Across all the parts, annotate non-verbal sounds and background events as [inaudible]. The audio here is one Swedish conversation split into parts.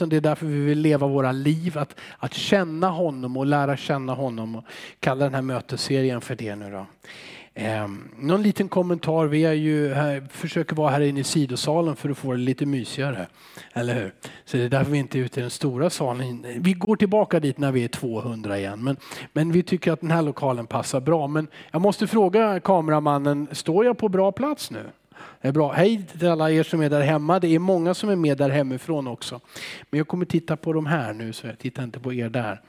möten, det är därför vi vill leva våra liv. Att, att känna honom och lära känna honom. Och kalla den här mötesserien för det nu då. Eh, någon liten kommentar. Vi är ju här, försöker vara här inne i sidosalen för att få det lite mysigare. Eller hur? Så det är därför vi inte är ute i den stora salen. Vi går tillbaka dit när vi är 200 igen. Men, men vi tycker att den här lokalen passar bra. Men jag måste fråga kameramannen, står jag på bra plats nu? Det är bra. Hej till alla er som är där hemma. Det är många som är med där hemifrån också. Men jag kommer titta på de här nu så jag tittar inte på er där.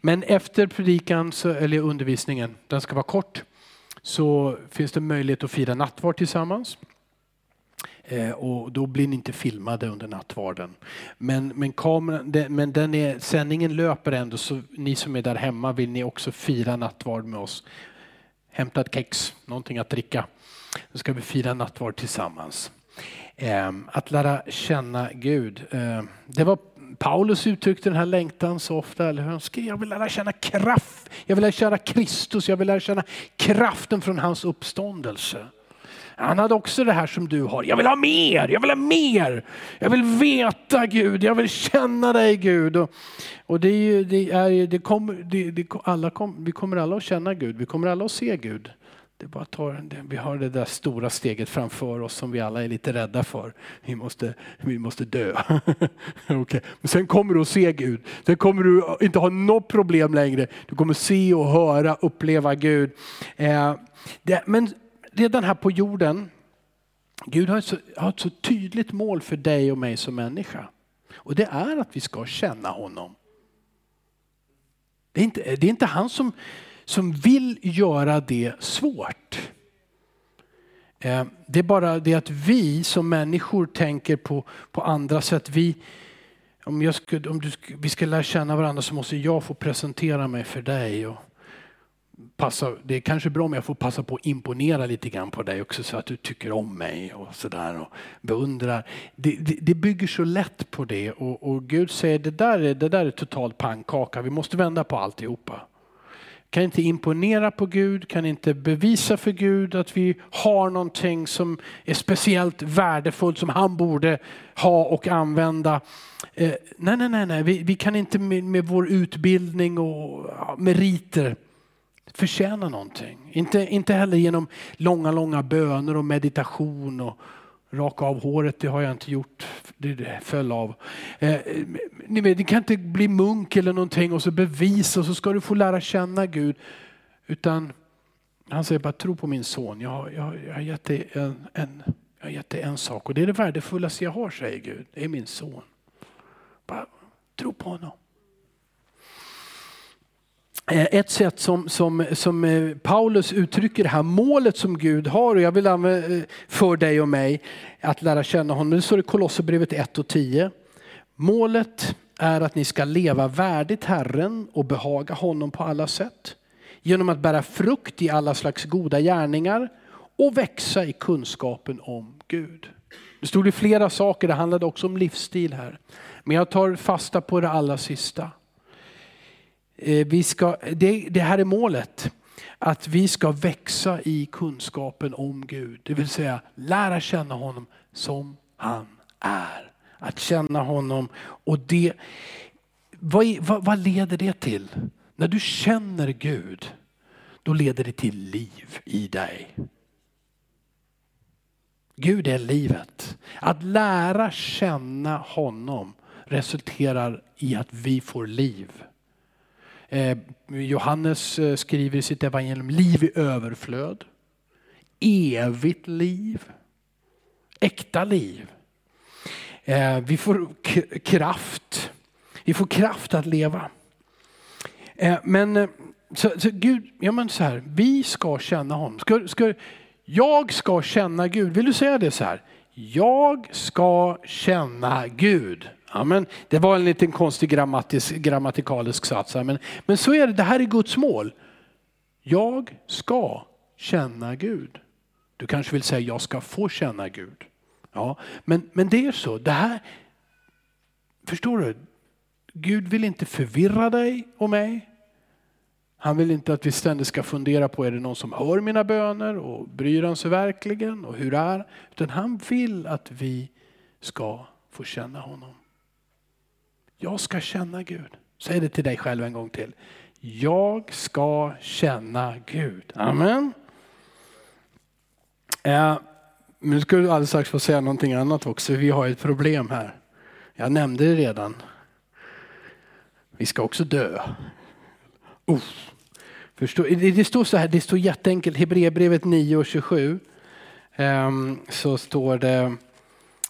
Men efter predikan, eller undervisningen, den ska vara kort så finns det möjlighet att fira nattvard tillsammans. Eh, och då blir ni inte filmade under nattvarden. Men, men, kameran, den, men den är, sändningen löper ändå så ni som är där hemma vill ni också fira nattvard med oss. Hämta ett kex, någonting att dricka. Nu ska vi fira nattvard tillsammans. Ehm, att lära känna Gud. Eh, det var Paulus uttryckte den här längtan så ofta. Eller han skrev, jag vill lära känna kraft. Jag vill lära känna Kristus. Jag vill lära känna kraften från hans uppståndelse. Han hade också det här som du har. Jag vill ha mer, jag vill ha mer. Jag vill veta Gud, jag vill känna dig Gud. Och, och det är, det är, det kommer, det, det, alla kom, vi kommer alla att känna Gud, vi kommer alla att se Gud. Det bara tar, vi har det där stora steget framför oss som vi alla är lite rädda för. Vi måste, vi måste dö. [laughs] okay. Men sen kommer du att se Gud. Sen kommer du inte ha något problem längre. Du kommer se och höra, uppleva Gud. Eh, det, men redan här på jorden, Gud har, så, har ett så tydligt mål för dig och mig som människa. Och det är att vi ska känna honom. Det är inte, det är inte han som som vill göra det svårt. Eh, det är bara det att vi som människor tänker på, på andra sätt. Vi, om, jag skulle, om du, vi ska lära känna varandra så måste jag få presentera mig för dig. Och passa, det är kanske bra om jag får passa på att imponera lite grann på dig också så att du tycker om mig och sådär och beundrar. Det, det, det, bygger så lätt på det och, och Gud säger det där, är, det där är totalt pannkaka. Vi måste vända på alltihopa kan inte imponera på Gud, kan inte bevisa för Gud att vi har någonting som är speciellt värdefullt som han borde ha och använda. Eh, nej, nej, nej, nej. Vi, vi kan inte med, med, vår utbildning och ja, meriter förtjäna någonting. Inte, inte heller genom långa, långa böner och meditation och Raka av håret, det har jag inte gjort. Det föll av. Eh, ni vet, det kan inte bli munk eller någonting och så bevisa och så ska du få lära känna Gud. Utan han säger bara tro på min son. Jag, jag, jag, har gett dig en, en, jag har gett dig en sak och det är det värdefullaste jag har, säger Gud. Det är min son. Bara tro på honom. Eh, ett sätt som, som, som eh, Paulus uttrycker det här målet som Gud har och jag vill använda eh, för dig och mig att lära känna honom. Det står i Kolosserbrevet 1 och 10. Målet är att ni ska leva värdigt Herren och behaga honom på alla sätt. Genom att bära frukt i alla slags goda gärningar och växa i kunskapen om Gud. Det stod i flera saker, det handlade också om livsstil här. Men jag tar fasta på det allra sista. Eh, vi ska, det, det här är målet. Att vi ska växa i kunskapen om Gud. Det vill säga lära känna honom som han är. Att känna honom. Och det, vad, vad, vad leder det till? När du känner Gud, då leder det till liv i dig. Gud är livet. Att lära känna honom resulterar i att vi får liv. Eh, Johannes eh, skriver i sitt evangelium liv i överflöd. Evigt liv. Äkta liv. Eh, vi får kraft. Vi får kraft att leva. Men så, så Gud, ja men så här, vi ska känna honom. Ska, ska, jag ska känna Gud. Vill du säga det så här? Jag ska känna Gud. Ja, men det var en liten konstig grammatikalisk sats. Men, men så är det, det här är Guds mål. Jag ska känna Gud. Du kanske vill säga jag ska få känna Gud. Ja, men, men det är så. Det här, förstår du? Gud vill inte förvirra dig och mig. Han vill inte att vi ständigt ska fundera på är det någon som hör mina böner och bryr han sig verkligen och hur är Utan han vill att vi ska få känna honom. Jag ska känna Gud. Säg det till dig själv en gång till. Jag ska känna Gud. Amen. Eh, nu ska du alldeles strax få säga någonting annat också. Vi har ett problem här. Jag nämnde det redan. Vi ska också dö. Uh. Förstå, det står så här, det står jätteenkelt, Hebreerbrevet 9 och 27. Ehm, så står det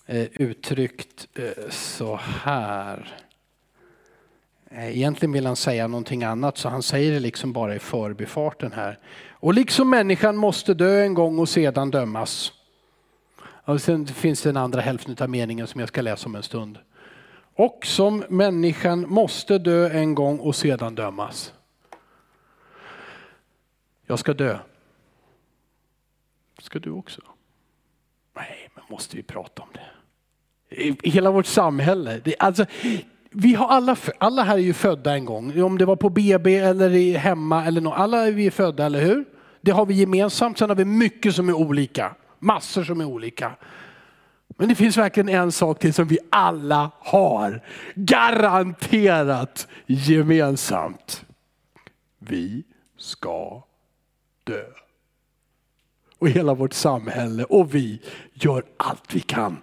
eh, uttryckt eh, så här. Eh, egentligen vill han säga någonting annat så han säger det liksom bara i förbifarten här. Och liksom människan måste dö en gång och sedan dömas. Och sen finns det den andra hälften av meningen som jag ska läsa om en stund. Och som människan måste dö en gång och sedan dömas. Jag ska dö. Ska du också? Nej, men måste vi prata om det? I hela vårt samhälle. Det, alltså, vi har alla, alla här är ju födda en gång. Om det var på BB eller hemma eller något. Alla är vi födda, eller hur? Det har vi gemensamt. Sen har vi mycket som är olika. Massor som är olika. Men det finns verkligen en sak till som vi alla har. Garanterat gemensamt. Vi ska dö. Och hela vårt samhälle och vi gör allt vi kan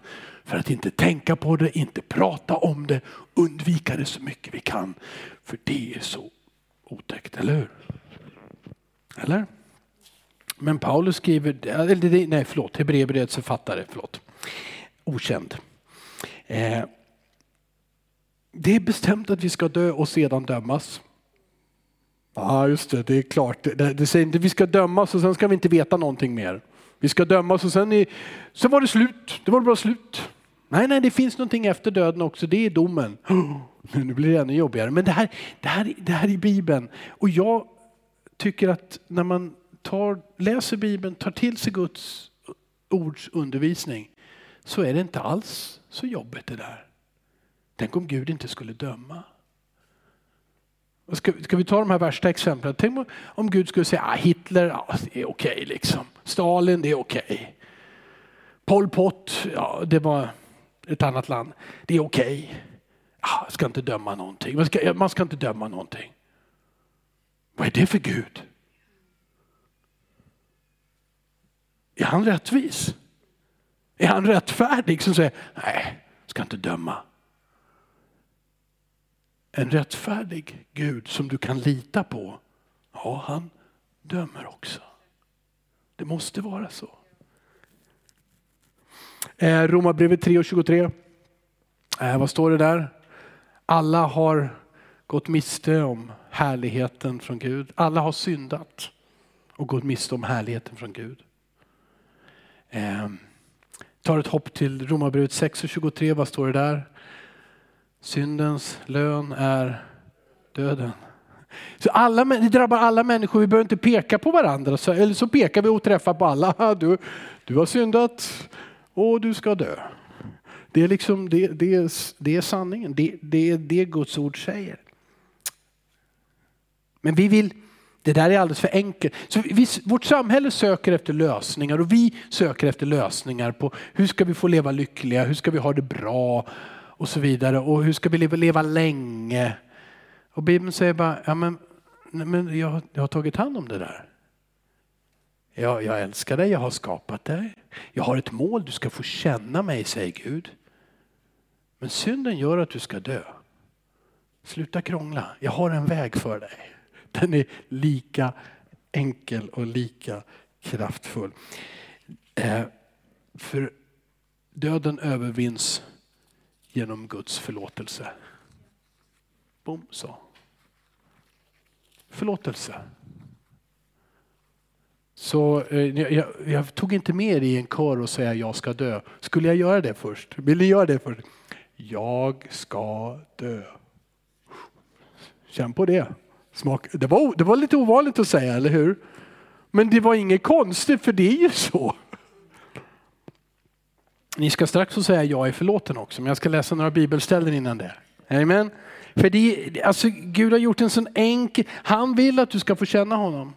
för att inte tänka på det, inte prata om det, undvika det så mycket vi kan. För det är så otäckt, eller hur? Eller? Men Paulus skriver, eller nej förlåt, Hebreerbrevets författare, förlåt. Okänd. Eh, det är bestämt att vi ska dö och sedan dömas. Ja just det, det är klart. Det, det säger inte vi ska dömas och sen ska vi inte veta någonting mer. Vi ska dömas och sen, är, sen var det slut. Det var bara slut. Nej, nej, det finns någonting efter döden också. Det är domen. [gasps] Nu blir det ännu jobbigare. Men det här, det här, det här är Bibeln. Och jag tycker att när man tar, läser Bibeln, tar till sig Guds ords undervisning, så är det inte alls så jobbigt det där. Tänk om Gud inte skulle döma. Ska, ska, vi ta de här värsta exemplen? Tänk om Gud skulle säga ah, Hitler, ah, det är okej okay, liksom. Stalin, det är okej. Okay. Pol Pot, ja det var ett annat land. Det är okej. Okay. Jag ska inte döma någonting. Man ska, man ska inte döma någonting. Vad är det för Gud? Är han rättvis? Är han rättfärdig som säger nej, ska inte döma. En rättfärdig Gud som du kan lita på, ja han dömer också. Det måste vara så. Eh, Romarbrevet 3 och 23. Eh, vad står det där? Alla har gått miste om härligheten från Gud. Alla har syndat och gått miste om härligheten från Gud. Eh, tar ett hopp till Romarbrevet 6 och 23. Vad står det där? Syndens lön är döden. Så alla, det drabbar alla människor, vi behöver inte peka på varandra. Så, eller så pekar vi och träffar på alla. [laughs] Du, du har syndat och du ska dö. Det är, liksom, det, det är, det är sanningen, det, det är det Guds ord säger. Men vi vill, det där är alldeles för enkelt. Så vi, vårt samhälle söker efter lösningar och vi söker efter lösningar på hur ska vi få leva lyckliga, hur ska vi ha det bra och så vidare. Och hur ska vi leva, leva länge? Och Bibeln säger bara, ja men, men jag, jag har tagit hand om det där. Jag, jag älskar dig, jag har skapat dig. Jag har ett mål, du ska få känna mig, säger Gud. Men synden gör att du ska dö. Sluta krångla, jag har en väg för dig. Den är lika enkel och lika kraftfull. Eh, för döden övervinns genom Guds förlåtelse. Bom så. Förlåtelse. Så eh, jag, jag, tog inte med er i en kör och säga jag ska dö. Skulle jag göra det först? Vill ni göra det först? Jag ska dö. Känn på det. Smak. Det, var, det var lite ovanligt att säga, eller hur? Men det var inget konstigt, för det är ju så. Ni ska strax få säga jag är förlåten också, men jag ska läsa några bibelställen innan det. Amen. För det, alltså, Gud har gjort en sån enkel, han vill att du ska få känna honom.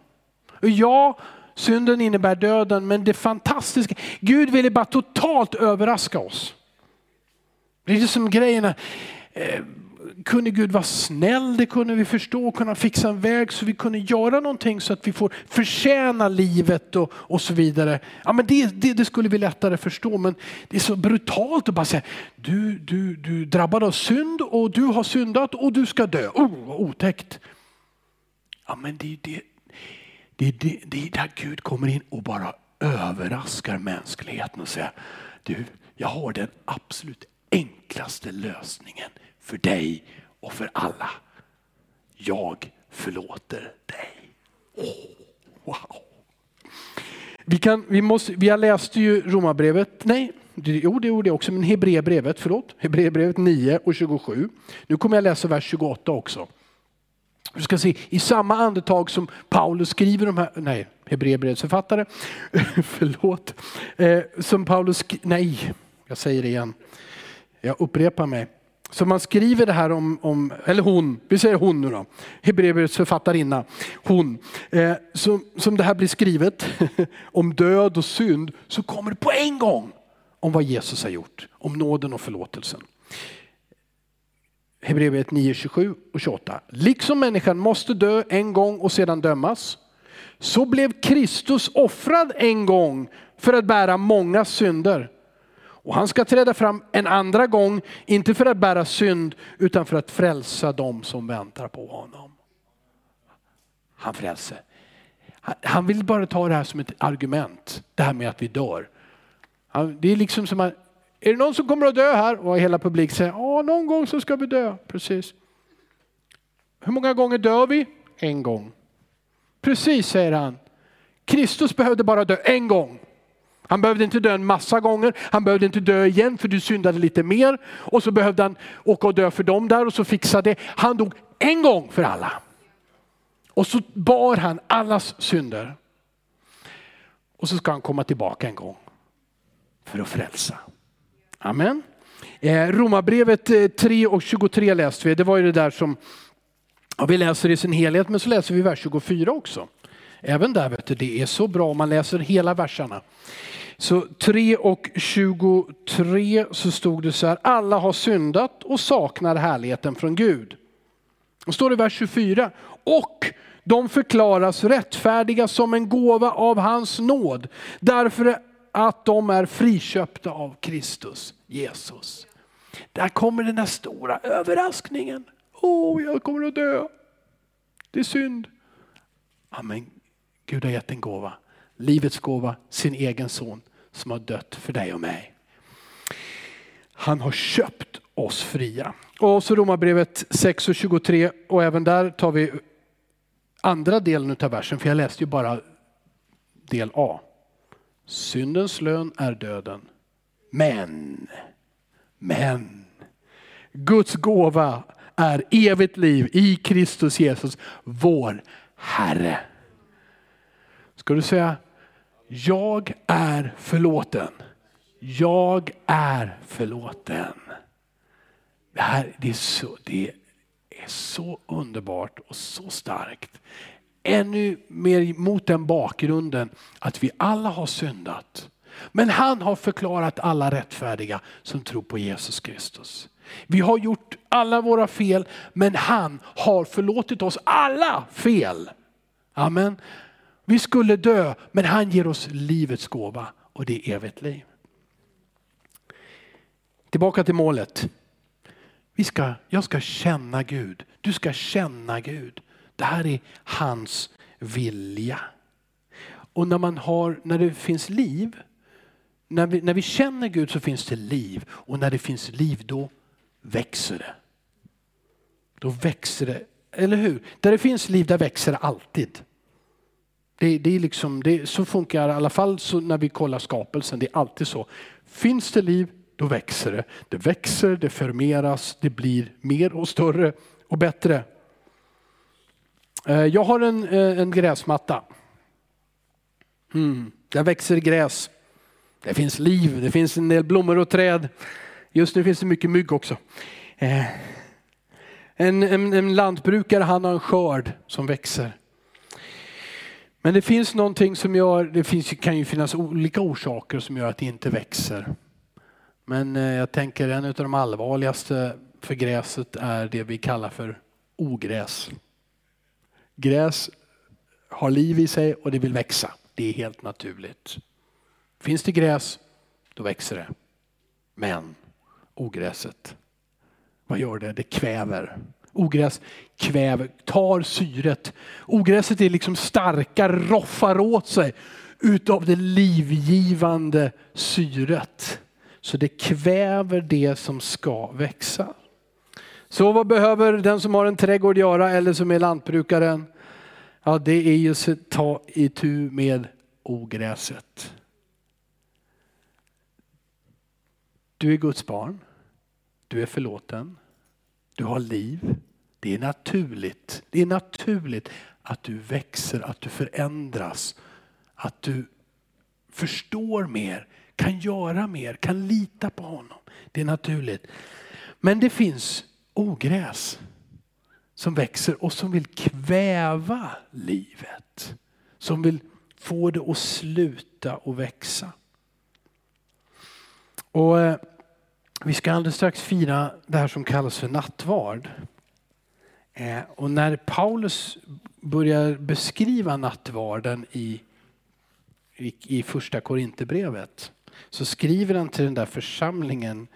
Och ja, synden innebär döden, men det fantastiska, Gud ville bara totalt överraska oss. Det är som grejerna, eh, kunde Gud vara snäll, det kunde vi förstå kunna fixa en väg så vi kunde göra någonting så att vi får förtjäna livet och, och så vidare. Ja, men det, det, det skulle vi lättare förstå men det är så brutalt att bara säga du, du, du drabbad av synd och du har syndat och du ska dö. Oh, otäckt. Ja, men det, det, det, det, det är där Gud kommer in och bara överraskar mänskligheten och säger du, jag har den absolut enklaste lösningen för dig och för alla. Jag förlåter dig. Oh, wow. Vi, kan, vi, måste, vi har läst ju Romarbrevet, nej, jo det gjorde jag också, men Hebreerbrevet, förlåt, Hebreerbrevet 9 och 27. Nu kommer jag läsa vers 28 också. Du ska se, i samma andetag som Paulus skriver de här, nej, Hebreerbrevets författare, [laughs] förlåt, eh, som Paulus, nej, jag säger det igen, jag upprepar mig. Så man skriver det här om, om eller hon, vi säger hon nu då, Hebreerbrevets författarinna, hon, eh, som, som det här blir skrivet [laughs] om död och synd, så kommer det på en gång om vad Jesus har gjort, om nåden och förlåtelsen. Hebreerbrevet 9, 27 och 28. Liksom människan måste dö en gång och sedan dömas, så blev Kristus offrad en gång för att bära många synder. Och han ska träda fram en andra gång, inte för att bära synd, utan för att frälsa dem som väntar på honom. Han frälser. Han vill bara ta det här som ett argument, det här med att vi dör. Det är liksom som att, är det någon som kommer att dö här? Och hela publiken säger, ja någon gång så ska vi dö. Precis. Hur många gånger dör vi? En gång. Precis, säger han. Kristus behövde bara dö en gång. Han behövde inte dö en massa gånger, han behövde inte dö igen för du syndade lite mer. Och så behövde han åka och dö för dem där och så fixa det. Han dog en gång för alla. Och så bar han allas synder. Och så ska han komma tillbaka en gång för att frälsa. Amen. Eh, Romarbrevet eh, 3 och 23 läste vi. Det var ju det där som ja, vi läser i sin helhet, men så läser vi vers 24 också. Även där vet du, det är så bra om man läser hela verserna. Så 3 och 23 så stod det så här, alla har syndat och saknar härligheten från Gud. Och står det i vers 24, och de förklaras rättfärdiga som en gåva av hans nåd. Därför att de är friköpta av Kristus, Jesus. Där kommer den där stora överraskningen. Åh, oh, jag kommer att dö. Det är synd. Amen. Gud har gett en gåva. Livets gåva, sin egen son som har dött för dig och mig. Han har köpt oss fria. Och så Romarbrevet 6 och 23 och även där tar vi andra delen av versen för jag läste ju bara del A. Syndens lön är döden. Men, men, Guds gåva är evigt liv i Kristus Jesus, vår Herre. Ska du säga, jag är förlåten. Jag är förlåten. Det här det är, så, det är så underbart och så starkt. Ännu mer mot den bakgrunden att vi alla har syndat. Men han har förklarat alla rättfärdiga som tror på Jesus Kristus. Vi har gjort alla våra fel men han har förlåtit oss alla fel. Amen. Vi skulle dö men han ger oss livets gåva och det är evigt liv. Tillbaka till målet. Vi ska, jag ska känna Gud. Du ska känna Gud. Det här är hans vilja. Och när, man har, när det finns liv, när vi, när vi känner Gud så finns det liv. Och när det finns liv då växer det. Då växer det, eller hur? Där det finns liv där växer det alltid. Det, det är liksom, det, så funkar i alla fall så när vi kollar skapelsen. Det är alltid så. Finns det liv, då växer det. Det växer, det förmeras, det blir mer och större och bättre. Eh, jag har en, eh, en gräsmatta. Mm. Där växer gräs. Det finns liv, det finns en del blommor och träd. Just nu finns det mycket mygg också. Eh, en, en, en lantbrukare han har en skörd som växer. Men det finns någonting som gör, det finns, kan ju finnas olika orsaker som gör att det inte växer. Men jag tänker en av de allvarligaste för gräset är det vi kallar för ogräs. Gräs har liv i sig och det vill växa. Det är helt naturligt. Finns det gräs, då växer det. Men ogräset, vad gör det? Det kväver. Ogräs kväver, tar syret. Ogräset är liksom starka, roffar åt sig utav det livgivande syret. Så det kväver det som ska växa. Så vad behöver den som har en trädgård göra eller som är lantbrukaren? Ja, det är ju att ta itu med ogräset. Du är Guds barn. Du är förlåten. Du har liv. Det är naturligt. Det är naturligt att du växer, att du förändras, att du förstår mer, kan göra mer, kan lita på honom. Det är naturligt. Men det finns ogräs som växer och som vill kväva livet. Som vill få det att sluta och växa. Och eh, vi ska alldeles strax fira det här som kallas för nattvard. Eh, och när Paulus börjar beskriva nattvarden i, i, i första Korinthierbrevet så skriver han till den där församlingen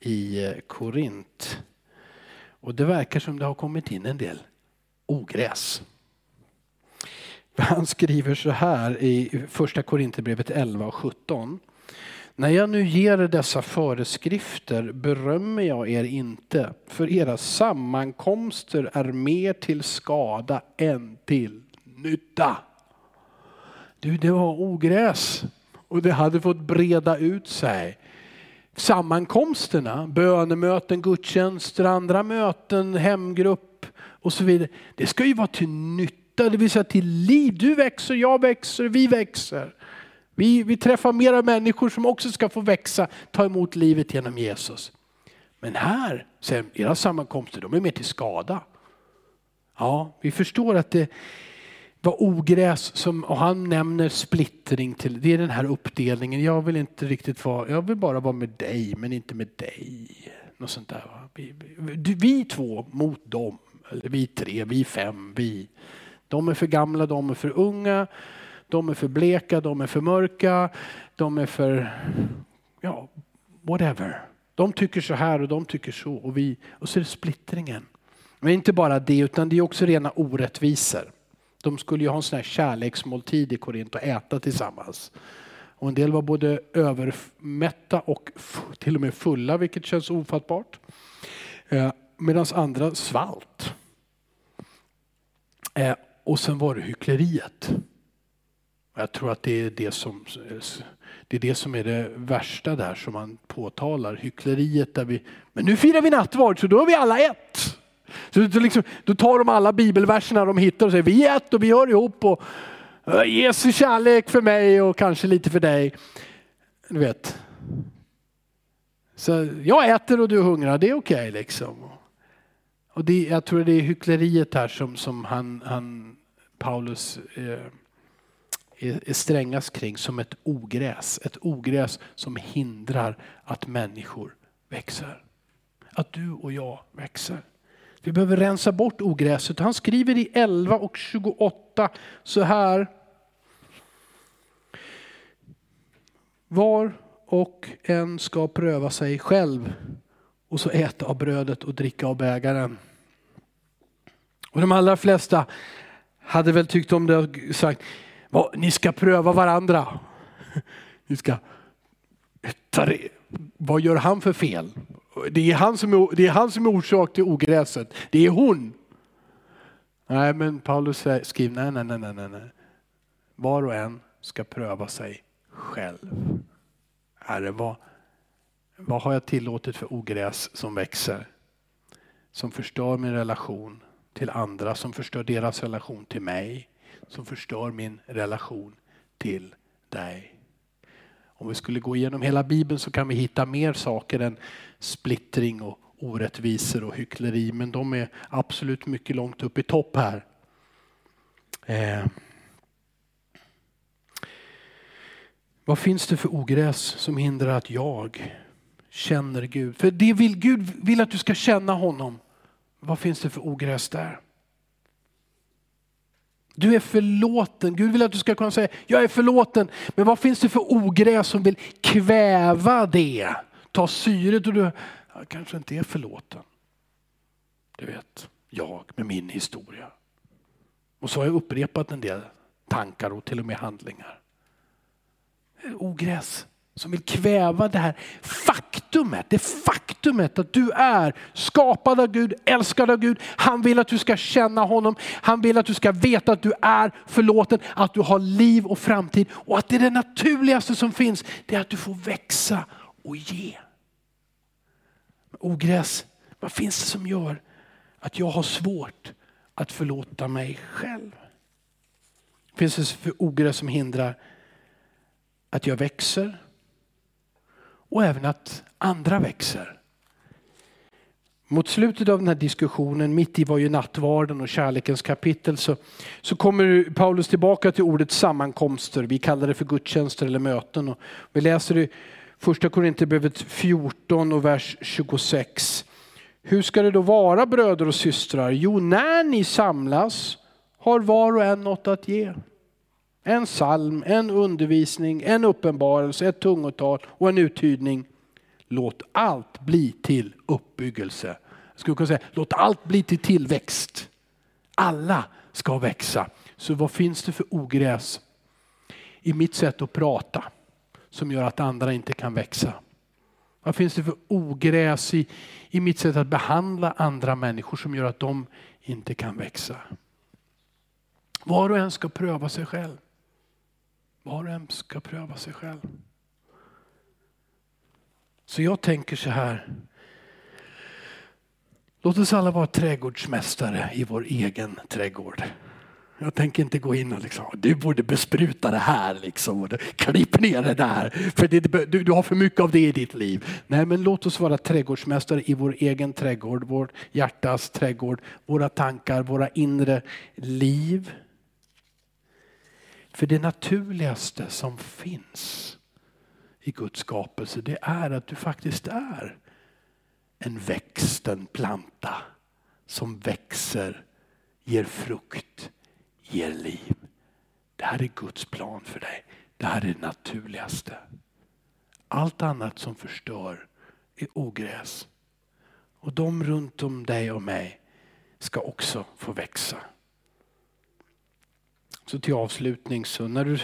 i Korinth Korint. Och det verkar som det har kommit in en del ogräs. Han skriver så här i första Korinthierbrevet 11 och 17. När jag nu ger er dessa föreskrifter berömmer jag er inte, för era sammankomster är mer till skada än till nytta. Du, det var ogräs och det hade fått breda ut sig. Sammankomsterna, bönemöten, gudstjänster, andra möten, hemgrupp och så vidare. Det ska ju vara till nytta, det vill säga till liv. Du växer, jag växer, vi växer. Vi, vi träffar mera människor som också ska få växa, ta emot livet genom Jesus. Men här, säger era sammankomster, de är mer till skada. Ja, vi förstår att det var ogräs som, och han nämner splittring till, det är den här uppdelningen. Jag vill inte riktigt vara, jag vill bara vara med dig men inte med dig. Något sånt där. Vi, vi, vi två mot dem, eller vi tre, vi fem, vi. De är för gamla, de är för unga. De är för bleka, de är för mörka, de är för, ja, whatever. De tycker så här och de tycker så och vi, och så är det splittringen. Men inte bara det utan det är också rena orättvisor. De skulle ju ha en sån här kärleksmåltid i Korint och äta tillsammans. Och en del var både övermätta och till och med fulla, vilket känns ofattbart. Eh, Medan andra svalt. Eh, och sen var det hyckleriet. Jag tror att det är det som, eh, det är det som är det värsta där som man påtalar. Hyckleriet där vi, men nu firar vi nattvard så då är vi alla ett. Så liksom, då tar de alla bibelverserna de hittar och säger vi är ett och vi hör ihop. Och, eh, Jesu kärlek för mig och kanske lite för dig. Du vet. Så jag äter och du hungrar, det är okej okay, liksom. Och det, jag tror det är hyckleriet här som, som han, han Paulus eh, är strängast kring som ett ogräs. Ett ogräs som hindrar att människor växer. Att du och jag växer. Vi behöver rensa bort ogräset. Han skriver i 11 och 28 så här. Var och en ska pröva sig själv och så äta av brödet och dricka av bägaren. Och de allra flesta hade väl tyckt om det och sagt ni ska pröva varandra. [laughs] Ni ska det. Vad gör han för fel? Det är han, som är, det är han som är orsak till ogräset. Det är hon. Nej, men Paulus skriver nej, nej, nej, nej, nej. Var och en ska pröva sig själv. Herre, vad, vad har jag tillåtit för ogräs som växer? Som förstör min relation till andra, som förstör deras relation till mig som förstör min relation till dig. Om vi skulle gå igenom hela Bibeln så kan vi hitta mer saker än splittring och orättvisor och hyckleri. Men de är absolut mycket långt upp i topp här. Eh. Vad finns det för ogräs som hindrar att jag känner Gud. För det vill Gud vill att du ska känna honom. Vad finns det för ogräs där? Du är förlåten. Gud vill att du ska kunna säga, jag är förlåten. Men vad finns det för ogräs som vill kväva det? Ta syret och du jag kanske inte är förlåten. Du vet, jag med min historia. Och så har jag upprepat en del tankar och till och med handlingar. Ogräs som vill kväva det här faktumet, det faktumet att du är skapad av Gud, älskad av Gud. Han vill att du ska känna honom. Han vill att du ska veta att du är förlåten, att du har liv och framtid och att det är det naturligaste som finns. Det är att du får växa och ge. Ogräs, vad finns det som gör att jag har svårt att förlåta mig själv? Finns det för ogräs som hindrar att jag växer? Och även att andra växer. Mot slutet av den här diskussionen, mitt i var ju nattvarden och kärlekens kapitel, så, så kommer Paulus tillbaka till ordet sammankomster. Vi kallar det för gudstjänster eller möten. Och vi läser i första Korinthierbrevet 14 och vers 26. Hur ska det då vara bröder och systrar? Jo, när ni samlas har var och en något att ge. En psalm, en undervisning, en uppenbarelse, ett tungotal och en uttydning. Låt allt bli till uppbyggelse. Jag skulle kunna säga, låt allt bli till tillväxt. Alla ska växa. Så vad finns det för ogräs i mitt sätt att prata som gör att andra inte kan växa? Vad finns det för ogräs i, i mitt sätt att behandla andra människor som gör att de inte kan växa? Var och en ska pröva sig själv. Var och en ska pröva sig själv. Så jag tänker så här. Låt oss alla vara trädgårdsmästare i vår egen trädgård. Jag tänker inte gå in och liksom, du borde bespruta det här liksom. Klipp ner det där. För det, du, du har för mycket av det i ditt liv. Nej men låt oss vara trädgårdsmästare i vår egen trädgård. Vår hjärtas trädgård. Våra tankar, våra inre liv. För det naturligaste som finns i Guds skapelse det är att du faktiskt är en växt, en planta som växer, ger frukt, ger liv. Det här är Guds plan för dig. Det här är det naturligaste. Allt annat som förstör är ogräs. Och de runt om dig och mig ska också få växa. Så till avslutning, så när du,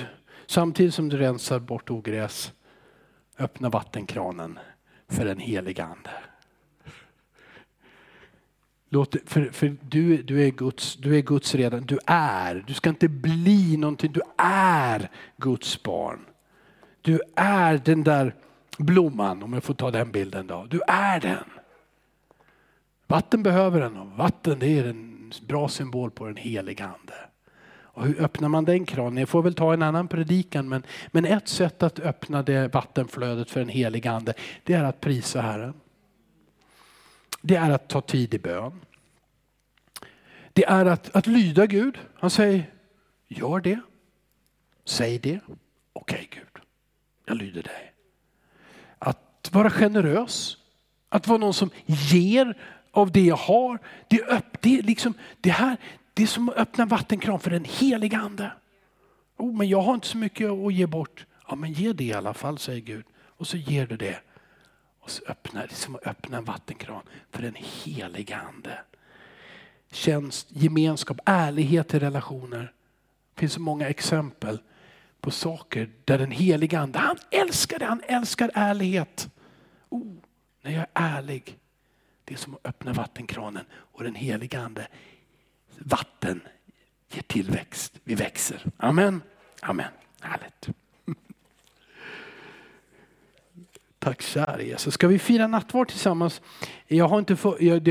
samtidigt som du rensar bort ogräs, öppna vattenkranen för den heliga ande. Låt, för för du, du, är Guds, du är Guds redan, du är, du ska inte bli någonting, du är Guds barn. Du är den där blomman, om jag får ta den bilden då. Du är den. Vatten behöver den och vatten det är en bra symbol på den heliga ande. Och hur öppnar man den kranen? Jag får väl ta en annan predikan men, men ett sätt att öppna det vattenflödet för en helig ande det är att prisa Herren. Det är att ta tid i bön. Det är att, att lyda Gud. Han säger, gör det. Säg det. Okej okay, Gud, jag lyder dig. Att vara generös. Att vara någon som ger av det jag har. Det, öpp, det, liksom, det, här, det är som att öppna vattenkran för den heliga ande. Oh, men jag har inte så mycket att ge bort. Ja, men ge det i alla fall, säger Gud. Och så ger du det. Och så öppnar, det är som att öppna en vattenkran för den heliga ande. Tjänst, gemenskap, ärlighet i relationer. Det finns så många exempel på saker där den heliga ande, han älskar det, han älskar ärlighet. Oh, när jag är ärlig, det är som att öppna vattenkranen och den heliga ande vatten ger tillväxt. Vi växer. Amen. Amen. Härligt. Tack kära Jesus. Ska vi fira nattvard tillsammans? Jag har inte för, jag,